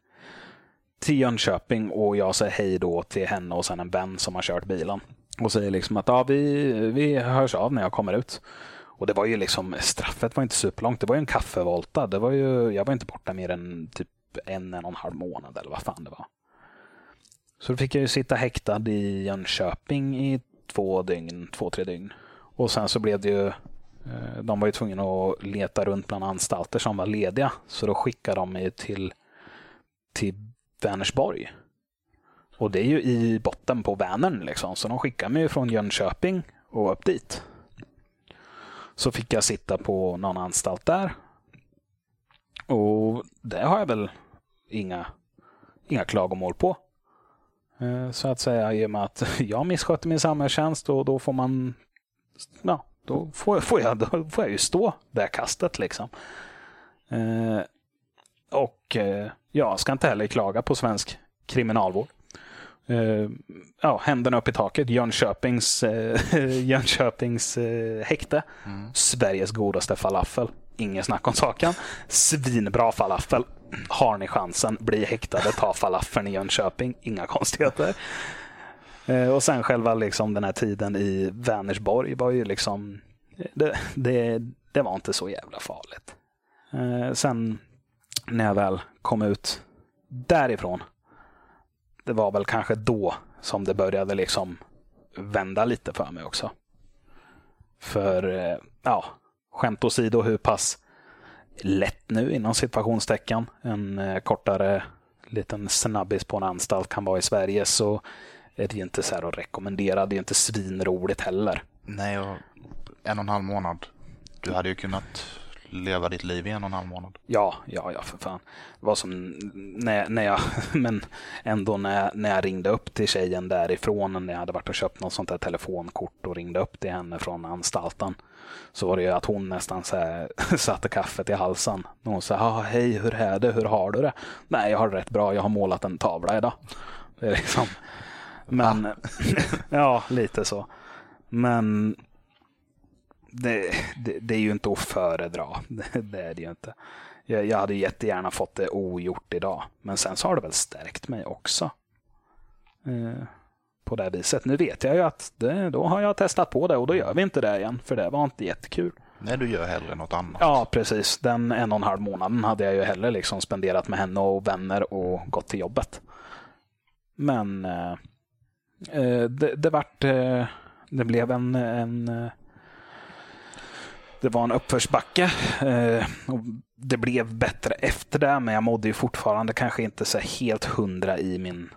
till Jönköping och jag säger hej då till henne och sen en vän som har kört bilen. Och säger liksom att ja, vi, vi hörs av när jag kommer ut. Och det var ju liksom, straffet var inte superlångt. Det var ju en kaffevolta. Det var ju, jag var inte borta mer än typ en, en och en halv månad eller vad fan det var. Så då fick jag ju sitta häktad i Jönköping i två dygn, två, tre dygn. Och sen så blev det ju, eh, de var ju tvungna att leta runt bland anstalter som var lediga. Så då skickade de mig till, till Vänersborg. Och det är ju i botten på Vänern liksom. Så de skickade mig från Jönköping och upp dit. Så fick jag sitta på någon anstalt där. Och det har jag väl inga, inga klagomål på. Eh, så att säga i och med att <laughs> jag misskötte min samhällstjänst och då får man ja, då får, får, jag, då får jag ju stå det kastet liksom. Eh, och eh, jag ska inte heller klaga på svensk kriminalvård. Eh, ja, händerna upp i taket. Jönköpings, eh, <laughs> Jönköpings eh, häkte. Sveriges godaste falafel. Ingen snack om saken. Svinbra falafel. Har ni chansen, bli häktade, ta falafeln i Jönköping. Inga konstigheter. Eh, och sen själva liksom den här tiden i Vänersborg var ju liksom... Det, det, det var inte så jävla farligt. Eh, sen när jag väl kom ut därifrån det var väl kanske då som det började liksom vända lite för mig också. För, eh, ja, skämt åsido hur pass lätt nu inom situationstecken en eh, kortare liten snabbis på en anstalt kan vara i Sverige så är det ju inte så här att rekommendera. Det är inte svinroligt heller. Nej, och en och en halv månad. Du hade ju kunnat leva ditt liv i en och en halv månad. Ja, ja, ja för fan. Det var som när, när jag, <laughs> men ändå när, när jag ringde upp till tjejen därifrån, när jag hade varit och köpt något sånt där telefonkort och ringde upp till henne från anstalten. Så var det ju att hon nästan så här, <laughs> satte kaffet i halsen. Och hon sa, ah, hej, hur är det, hur har du det? Nej, jag har det rätt bra, jag har målat en tavla idag. Det är liksom, men, <laughs> ja, lite så. Men det, det, det, är ju inte att föredra. <laughs> Det, är det ju inte. Jag, jag hade jättegärna fått det ogjort idag. Men sen så har det väl stärkt mig också. Eh, på det viset. Nu vet jag ju att det, då har jag testat på det och då gör vi inte det igen. För det var inte jättekul. Nej, du gör hellre något annat. Ja, precis. Den en och en halv månaden hade jag ju hellre liksom spenderat med henne och vänner och gått till jobbet. Men eh, det, det vart... Eh, det blev en, en det var en uppförsbacke. Eh, det blev bättre efter det, men jag mådde ju fortfarande kanske inte så helt hundra i min,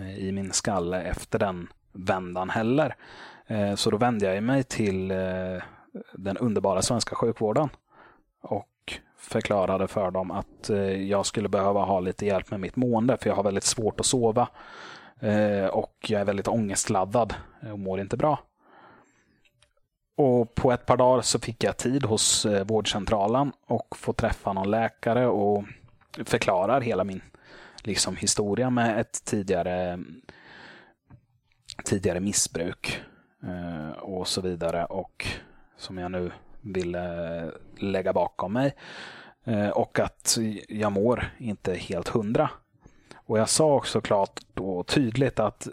eh, i min skalle efter den vändan heller. Eh, så då vände jag mig till eh, den underbara svenska sjukvården och förklarade för dem att eh, jag skulle behöva ha lite hjälp med mitt mående, för jag har väldigt svårt att sova eh, och jag är väldigt ångestladdad och mår inte bra. Och på ett par dagar så fick jag tid hos eh, vårdcentralen och får träffa någon läkare och förklarar hela min liksom, historia med ett tidigare, tidigare missbruk eh, och så vidare. Och som jag nu ville lägga bakom mig. Eh, och att jag mår inte helt hundra. Och jag sa också klart och tydligt att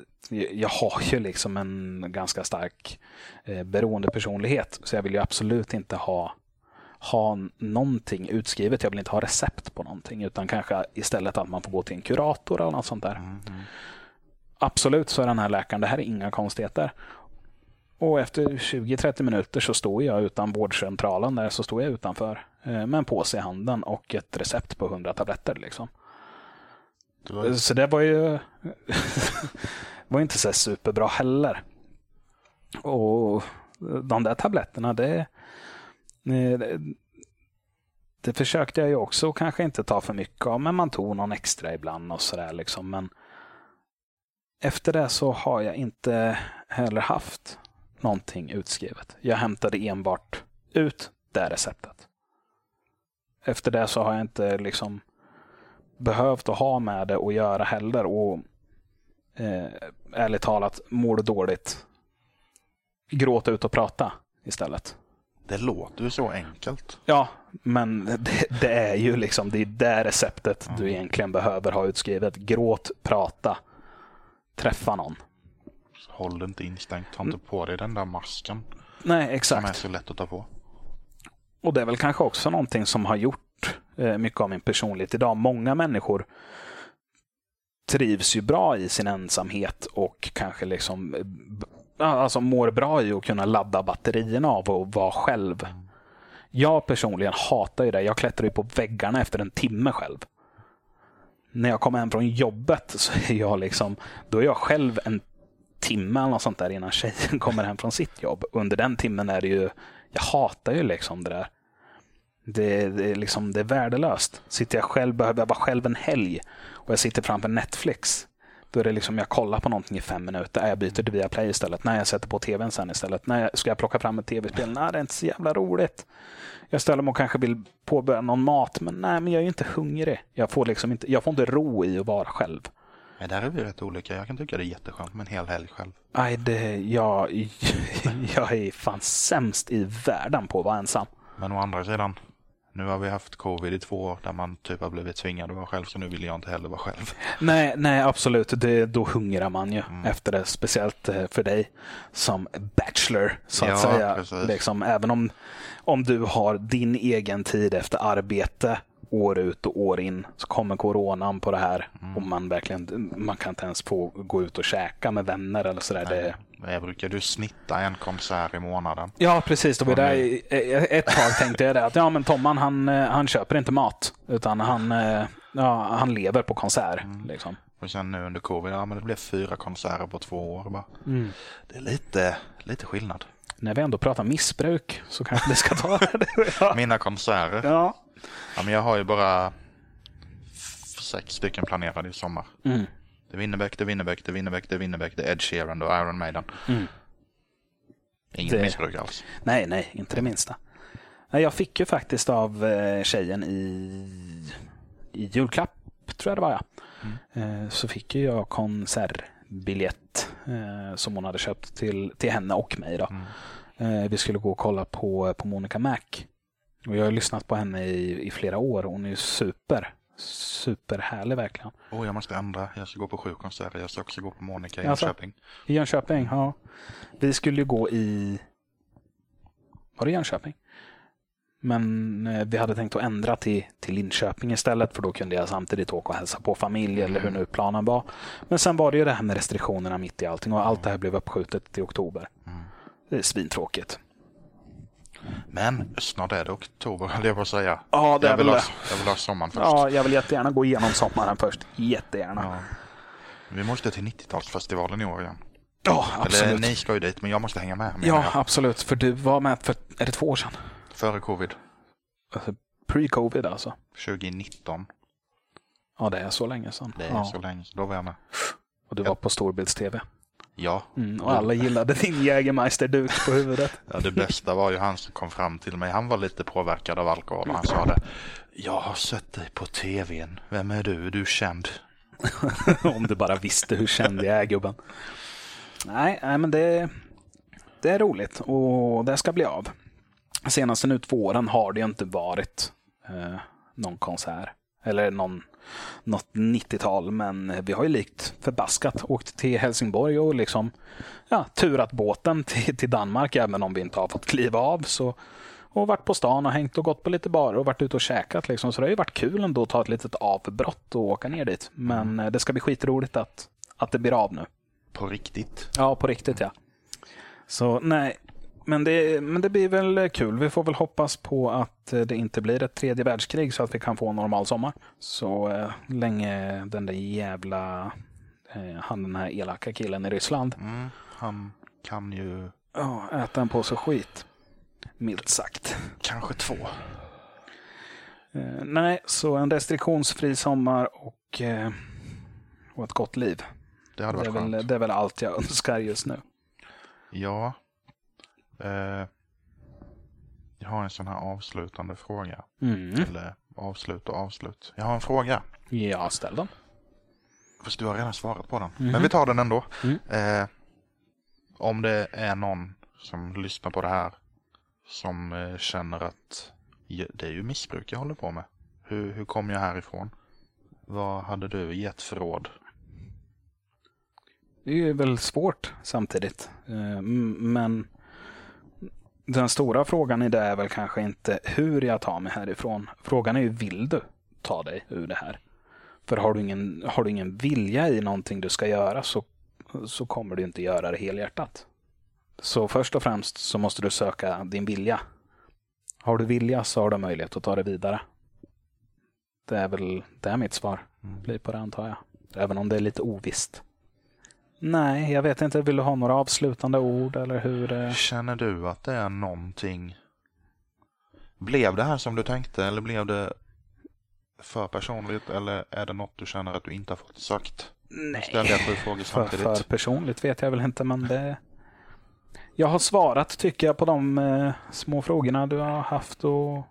jag har ju liksom en ganska stark eh, beroendepersonlighet. Så jag vill ju absolut inte ha, ha någonting utskrivet. Jag vill inte ha recept på någonting. Utan kanske istället att man får gå till en kurator eller något sånt där. Mm. Absolut så är den här läkaren, det här är inga konstigheter. Och efter 20-30 minuter så står jag utan vårdcentralen där, så står jag utanför eh, med en påse i handen och ett recept på 100 tabletter. Liksom. Var... Så det var ju <laughs> var inte så superbra heller. Och de där tabletterna, det, eh, det, det försökte jag ju också kanske inte ta för mycket av, men man tog någon extra ibland och sådär liksom. Men efter det så har jag inte heller haft någonting utskrivet. Jag hämtade enbart Ut det receptet. Efter det så har jag inte liksom behövt att ha med det att göra heller. Och eh, ärligt talat, mår du dåligt, gråta ut och prata istället. Det låter ju så enkelt. Ja, men det, det är ju liksom det är det receptet Mm. du egentligen behöver ha utskrivet. Gråt, prata, träffa någon. Så håll det inte instängt. Ta inte på dig den där masken Nej, som är exakt. så lätt att ta på. Och det är väl kanske också någonting som har gjort Eh, mycket av min personlighet idag. Många människor trivs ju bra i sin ensamhet och kanske liksom eh, alltså mår bra i att kunna ladda batterierna av och vara själv. Jag personligen hatar ju det. Jag klättrar ju på väggarna efter en timme själv. När jag kommer hem från jobbet så är jag liksom, då är jag själv en timme eller något sånt där innan tjejen <laughs> kommer hem från sitt jobb. Under den timmen är det ju, jag hatar ju liksom det där. Det, det, är liksom, det är värdelöst. Sitter jag själv, behöver jag vara själv en helg och jag sitter framför Netflix. Då är det liksom, jag kollar på någonting i fem minuter. Jag byter till Viaplay istället. Nej, jag sätter på tvn sen istället. Nej, ska jag plocka fram ett tv-spel? Nej, det är inte så jävla roligt. Jag ställer mig och kanske vill påbörja någon mat, men nej, men jag är ju inte hungrig. Jag får liksom inte, jag får inte ro i att vara själv. Men där är vi rätt olika. Jag kan tycka det är jätteskönt med en hel helg själv. Nej, det, jag, <laughs> jag är fan sämst i världen på att vara ensam. Men å andra sidan, nu har vi haft covid i två år där man typ har blivit tvingad att vara själv så nu vill jag inte heller vara själv. <laughs> Nej, nej absolut. Det, då hungrar man ju efter det. Speciellt eh, för dig som bachelor, så att Ja, säga. precis. Liksom, även om, om du har din egen tid efter arbete år ut och år in så kommer coronan på det här och man verkligen man kan inte ens få gå ut och käka med vänner eller sådär. Det, Jag brukar du snitta en konsert i månaden. Ja, precis. Det var där, ett tag tänkte jag det att ja, men Tomman han, eh, han köper inte mat utan han, eh, ja, han lever på konsert. Liksom. Och sen nu under covid, ja men det blev fyra konserter på två år bara. Mm. Det är lite, lite skillnad. När vi ändå pratar missbruk så kanske vi ska ta <laughs> det. ja. Mina konserter, ja. Ja men jag har ju bara sex stycken planerade i sommar. Mm. Det är Winnerbäck, det är Winnerbäck, det är Winnerbäck, det är Winnerbäck, det är Ed Sheeran och Iron Maiden. Mm. Inget Det- missbruk alls. Nej, nej, inte det minsta. Nej, Jag fick ju faktiskt av eh, tjejen i, i julklapp, tror jag det var. Ja. Eh, Så fick ju jag konsertbiljett eh, som hon hade köpt till, till henne och mig. Då. Eh, Vi skulle gå och kolla på, på Monica Mac. Och jag har lyssnat på henne i, i flera år. Hon är ju super, superhärlig verkligen. Åh, jag måste ändra. Jag ska gå på sju konserter. Jag ska också gå på Monica i Jaså? Jönköping. I Jönköping, ja. Vi skulle ju gå i... Var det Jönköping? Men eh, vi hade tänkt att ändra till, till Linköping istället för då kunde jag samtidigt åka och hälsa på familj eller hur nu planen var. Men sen var det ju det här med restriktionerna mitt i allting och allt det här blev uppskjutet till oktober. Det är svintråkigt. Men snart är det oktober, höll jag på att säga. Ja, det jag, vill ha, jag vill ha sommaren först. Ja, jag vill jättegärna gå igenom sommaren först. Jättegärna. Ja. Vi måste till 90-talsfestivalen i år igen. Ja, Eller absolut. ni ska ju dit, men jag måste hänga med. Ja, jag. absolut. För du var med för, är det två år sedan? Före covid, Alltså, Pre-covid alltså. 2019. Ja, det är så länge sedan. Det är ja. så länge sedan. Då var jag med. Och du var på storbilds-tv. Ja. Mm, och alla gillade din Jägermeister-duk på huvudet. ja, det bästa var ju han som kom fram till mig. Han var lite påverkad av alkohol och han sa det. Jag har sett dig på tvn. Vem är du? Är du känd? <laughs> Om du bara visste hur känd jag är, gubben. Nej, nej men det, det är roligt och det ska bli av. Senaste nu två åren har det ju inte varit eh, någon konsert. Eller någon, något 90-tal, men vi har ju likt förbaskat åkt till Helsingborg och liksom ja, turat båten till, till Danmark, även om vi inte har fått kliva av. Så, och varit på stan och hängt och gått på lite barer och varit ute och käkat. Liksom. Så det har ju varit kul ändå att ta ett litet avbrott och åka ner dit. Men eh, det ska bli skitroligt att, att det blir av nu. På riktigt. Ja, på riktigt ja. Så nej, men det, men det blir väl kul. Vi får väl hoppas på att eh, det inte blir ett tredje världskrig så att vi kan få en normal sommar. Så eh, länge den där jävla, eh, han den här elaka killen i Ryssland, Mm, han kan ju ja, äta en påse skit. Milt sagt. kanske två. Eh, nej, så en restriktionsfri sommar och, eh, och ett gott liv. Det hade Det varit är, skönt. väl, det är väl allt jag <laughs> önskar just nu. Ja. Eh, Jag har en sån här avslutande fråga. Mm. Eller avslut och avslut. Jag har en fråga. Ja, ställ den. Fast du har redan svarat på den. Mhm. Men vi tar den ändå. Mm. Eh, om det är någon som lyssnar på det här som eh, känner att "Ja, det är ju missbruk jag håller på med. Hur, hur kom jag härifrån? Vad hade du gett för råd? Det är väl svårt samtidigt. Eh, Men den stora frågan i det är väl kanske inte hur jag tar mig härifrån. Frågan är ju vill du ta dig ur det här? För har du ingen, har du ingen vilja i någonting du ska göra så, så kommer du inte göra det helhjärtat. Så först och främst så måste du söka din vilja. Har du vilja så har du möjlighet att ta det vidare. Det är väl det är mitt svar blir på det antar jag. Även om det är lite ovisst. Nej, jag vet inte. Vill du ha några avslutande ord eller hur? eh? Känner du att det är någonting? Blev det här som du tänkte eller blev det för personligt eller är det något du känner att du inte har fått sagt? Frågor För, för personligt vet jag väl inte, men det... Jag har svarat, tycker jag, på de eh, små frågorna du har haft. Och...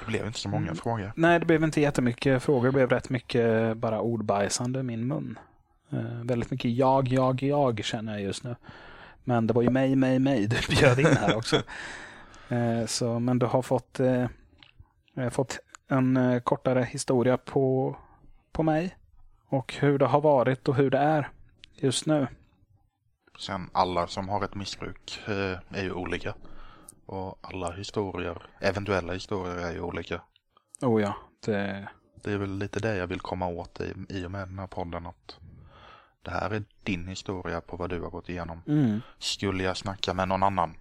Det blev inte så många Mm. frågor. Nej, det blev inte jättemycket frågor. Det blev rätt mycket bara ordbajsande i min mun. Eh, väldigt mycket jag, jag, jag känner jag just nu. Men det var ju mig, mig, mig du <laughs> bjöd in här också. Eh, så, men du har fått, eh, fått en kortare historia på, på mig. Och hur det har varit och hur det är just nu. Sen alla som har ett missbruk är ju olika. Och alla historier, eventuella historier är ju olika. Oh ja, det, Det är väl lite det jag vill komma åt i, i och med den här podden. Att det här är din historia på vad du har gått igenom. mm. Skulle jag snacka med någon annan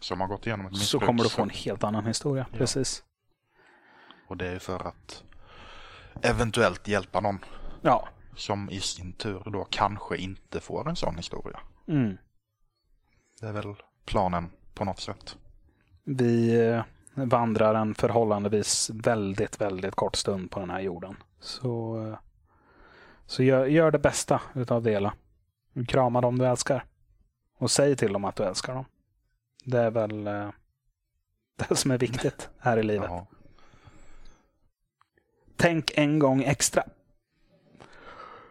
som har gått igenom ett så missbruk kommer du få en helt annan historia. Ja. Precis. Och det är för att eventuellt hjälpa någon Ja. som i sin tur då kanske inte får en sån historia. Mm. Det är väl planen på något sätt. Vi eh, vandrar en förhållandevis väldigt, väldigt kort stund på den här jorden. Så, eh, så gör, gör det bästa utav det hela. Krama dem du älskar. Och säg till dem att du älskar dem. Det är väl eh, <laughs> det som är viktigt här i livet. Ja. Tänk en gång extra.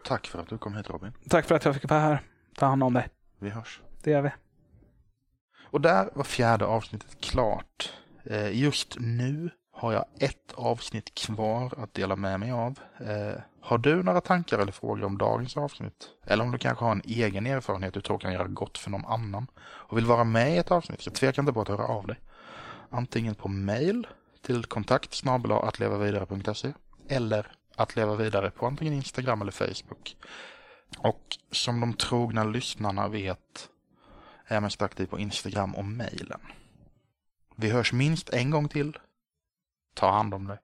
Tack för att du kom hit Robin. Tack för att jag fick vara här. Ta hand om dig. Vi hörs. Det gör vi. Och där var fjärde avsnittet klart. Eh, Just nu har jag ett avsnitt kvar att dela med mig av. Eh, Har du några tankar eller frågor om dagens avsnitt? Eller om du kanske har en egen erfarenhet du tror kan göra gott för någon annan och vill vara med i ett avsnitt så tveka inte på att höra av dig. Antingen på mail till kontakt attlevavidare.se eller att leva vidare på antingen Instagram eller Facebook. Och som de trogna lyssnarna vet är jag mest aktiv på Instagram och mejlen. Vi hörs minst en gång till. Ta hand om dig.